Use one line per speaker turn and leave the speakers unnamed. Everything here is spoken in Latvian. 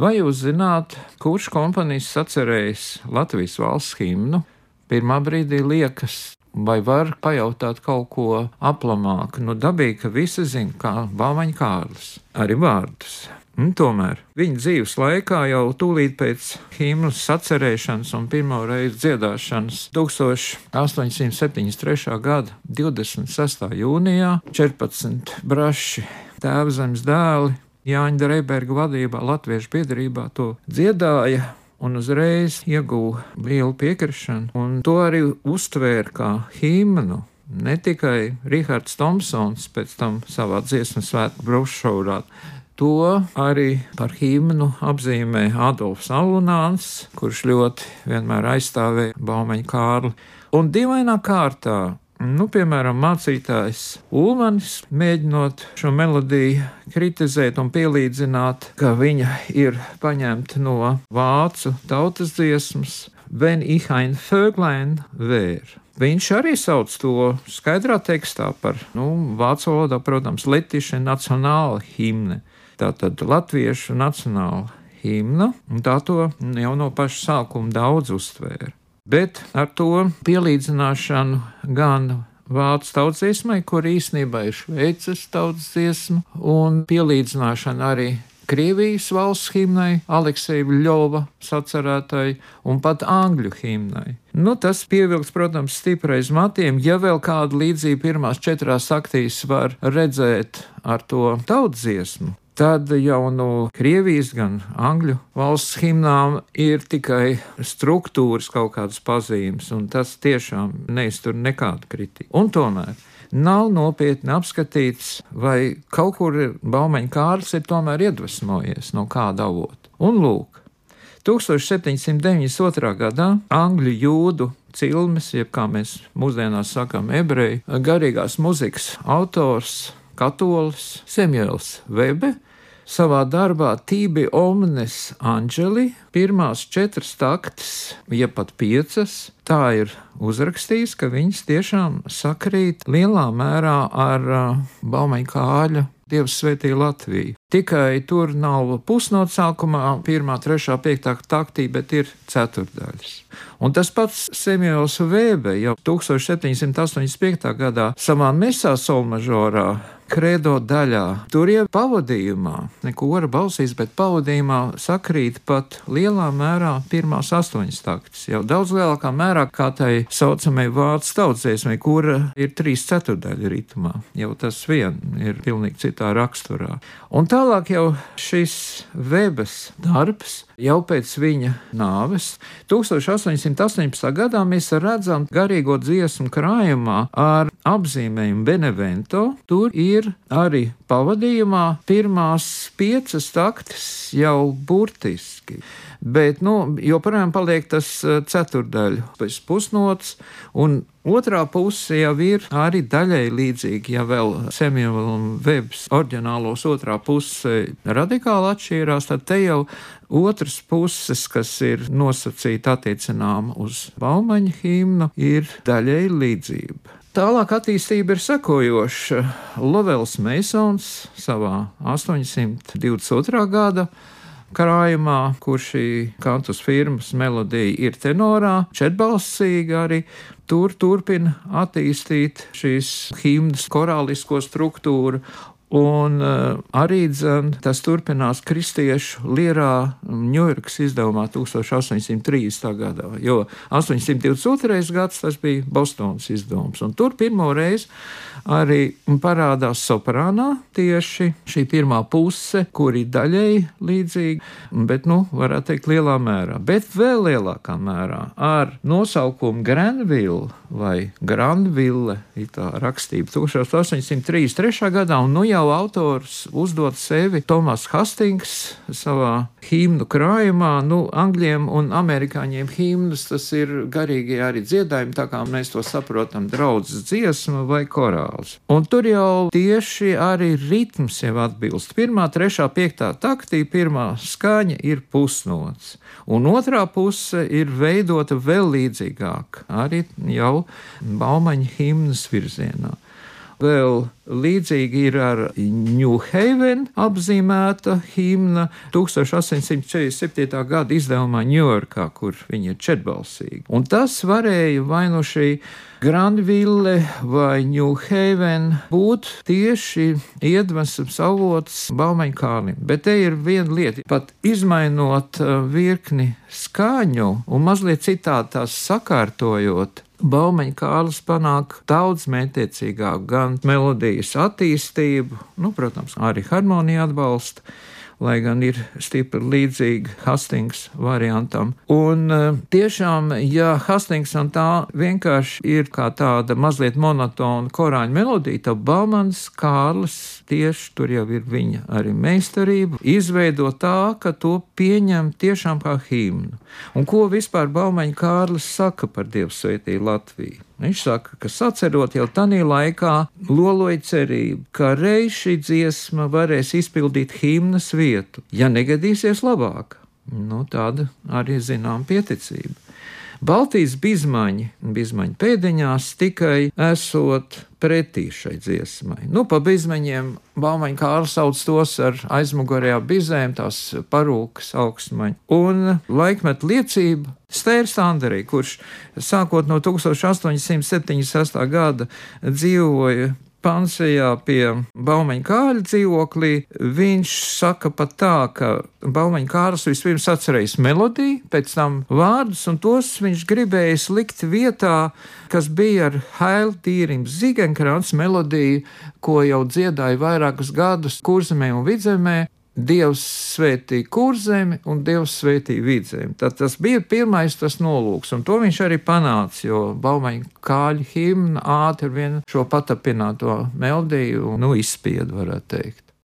Vai jūs zināt, kurš komponists sacerējis Latvijas valsts himnu? Pirmā brīdī liekas, vai var pajautāt kaut ko aplamāk. Nu, dabīgi, ka visi zina, kā Bāmaņa Kārlis, arī vārdus. Un tomēr viņa dzīves laikā, jau tūlīt pēc himnas sacerēšanas un pirmo reizi dziedāšanas 1873. gada 26. jūnijā 14 braši tēvzemes dēli Jāņa Reiberga vadībā Latviešu biedrībā to dziedāja un uzreiz ieguva lielu piekrišanu, un to arī uztvēra kā himnu. Ne tikai Rihards Thompsons pēc tam savā dziesmu svētku brošūrā. To arī par himnu apzīmē Adolfs Alunāns, kurš ļoti vienmēr aizstāvēja Baumeņa Kārli. Un dīvainā kārtā Nu, piemēram, mācītājs Ulmanis, mēģinot šo melodiju kritizēt un pielīdzināt, ka viņa ir paņemta no vācu tautas dziesmas, Wenn ich ein Vöglein wäre. Viņš arī sauc to skaidrā tekstā par, nu, vācu valodā, protams, Latviešu nacionāla himne. Tātad latviešu nacionāla himna, un tā to jau no paša sākuma daudz uztvēra bet ar to pielīdzināšanu gan vācu tautsdziesmai, kur īsnībā ir šveices tautsdziesma, un pielīdzināšana arī Krievijas valsts himnai, Aleksija Ļova sacerētai un pat angļu himnai. Nu, tas pievilks, protams, stiprais matiem. Ja vēl kādu līdzību pirmās četrās aktīs var redzēt ar to tautsdziesmu, tad jau no Krievijas, gan Angļu valsts himnām ir tikai struktūras kaut kādas pazīmes, un tas tiešām neiztur nekādu kritiku. Un tomēr nav nopietni apskatīts, vai kaut kur Baumaņa Kārls ir tomēr iedvesmojies no kāda avota. Un lūk, 1792. gadā Angļu jūdu cilmes, jeb kā mēs mūsdienās sakām, ebreju garīgās muzikas autors, katolis Semjēls Vebe savā darbā Tībi Omnes Anģeli pirmās četras taktis, jeb pat piecas, tā ir uzrakstījis, ka viņas tiešām sakrīt lielā mērā ar uh, Baumaņa kāļa Dievs svētī Latviju. Tikai tur nav pusnots sākumā, pirmā, trešā, piektā taktī, bet ir ceturdaļas. Un tas pats Semjons Vēbe jau 1785. gadā savā mesā solmažorā kredo daļā. Tur jau pavadījumā, neko ar balsīs, bet pavadījumā sakrīt pat lielā mērā pirmās astoņas taktis. Jau daudz lielākā mērā kā tai saucamai vācu tautsdziesmai, kura ir trīs ceturdaļu ritmā. Jau tas vien ir pilnīgi citā raksturā. Un tālāk jau šis Vēbes darbs jau pēc viņa nāves 1818. gadā mēs redzam garīgo dziesmu krājumā ar apzīmējumu Benevento. Tur ir arī pavadījumā pirmās piecas taktis jau burtiski. Bet, nu, joprojām paliek tas eh, ceturdaļu pusnots, un Otrā puse jau ir arī daļai līdzīga, ja vēl Semjolam Webs oriģinālos otrā puse radikāli atšķīrās, tad te jau otras puses, kas ir nosacīta attiecinām uz Baumaņa himnu, ir daļai līdzība. Tālāk attīstība ir sekojoša. Lovels Meisons savā 822. gada krājumā, kur šī kantus firmas melodija ir tenorā, četbalsīga arī. Tur turpina attīstīt šīs himnas korālisko struktūru, Un uh, arī dzen, tas turpinās kristiešu lierā Ņujorkas izdevumā 1830. gadā, jo 822. gads tas bija Bostonas izdevums. Un tur pirmo reizi arī parādās soprānā tieši šī pirmā puse, kur ir daļēji līdzīga, bet, nu, varētu teikt, lielā mērā. Bet vēl lielākā mērā ar nosaukumu Granville vai Granville, ir tā rakstība 1833. gadā, un nu jau autors uzdod sevi Tomas Hastings savā himnu krājumā, nu, angļiem un amerikāņiem himnas tas ir garīgie arī dziedājumi, tā kā mēs to saprotam, draudzes dziesma vai korāls. Un tur jau tieši arī ritms jau atbilst. Pirmā, trešā, piektā taktī, pirmā skaņa ir pusnots, un otrā puse ir veidota vēl līdzīgāk, arī jau Baumaņa himnas virzienā. Vēl līdzīgi ir ar Haven apzīmēta himna 1847. gada izdevumā Ņujorkā, kur viņa ir četbalsīga. Un tas varēja vai no šī Granville vai Haven būt tieši iedvesmas avots Baumaņa kālim. Bet te ir viena lieta, pat izmainot uh, virkni skaņu un mazliet citādi tās sakārtojot, Baumeņa Kārlis panāk daudz mētiecīgāku gan melodijas attīstību, nu, protams, arī harmoniju atbalstu lai gan ir stipri līdzīga Hastings variantam. Un eh, tiešām, ja Hastingsam tā vienkārši ir kā tāda mazliet monotona korāņa melodija, tad Baumans Kārlis tieši tur jau ir viņa arī meistarība, izveido tā, ka to pieņem tiešām kā himnu. Un ko vispār Baumaņa Kārlis saka par Dievu svētību Latviju? Viņš saka, ka sacerot jau tajā laikā, loloja cerību, ka reiz šī dziesma varēs izpildīt himnas vietu, ja negadīsies labāk. Nu, tāda arī zinām pieticība. Baltijas bizmaņi, bizmaņi pēdiņās tikai esot pretī šai dziesmai. Nu, pa bizmaņiem Baumaņa Kārls sauc tos ar aizmugurējā bizēm, tās parūkas augstmaņa. Un laikmet liecība Stērs Anderī, kurš sākot no 1876. gada dzīvoja Pansijā pie Baumaņa kāļa dzīvoklī, viņš saka pat tā, ka Baumaņa kārs vispirms atcerējis melodiju, pēc tam vārdus, un tos viņš gribējis likt vietā, kas bija ar Haila tīrim Zigenkrāns melodiju, ko jau dziedāja vairākus gadus kurzemē un vidzemē, Dievs svētīja kurzemi un Dievs svētīja vidzemi. Tad tas bija pirmais tas nolūks, un to viņš arī panāca, jo Baumaņa kāļu himna ātri vien šo patapināto melodiju nu, izspiedu, varētu teikt.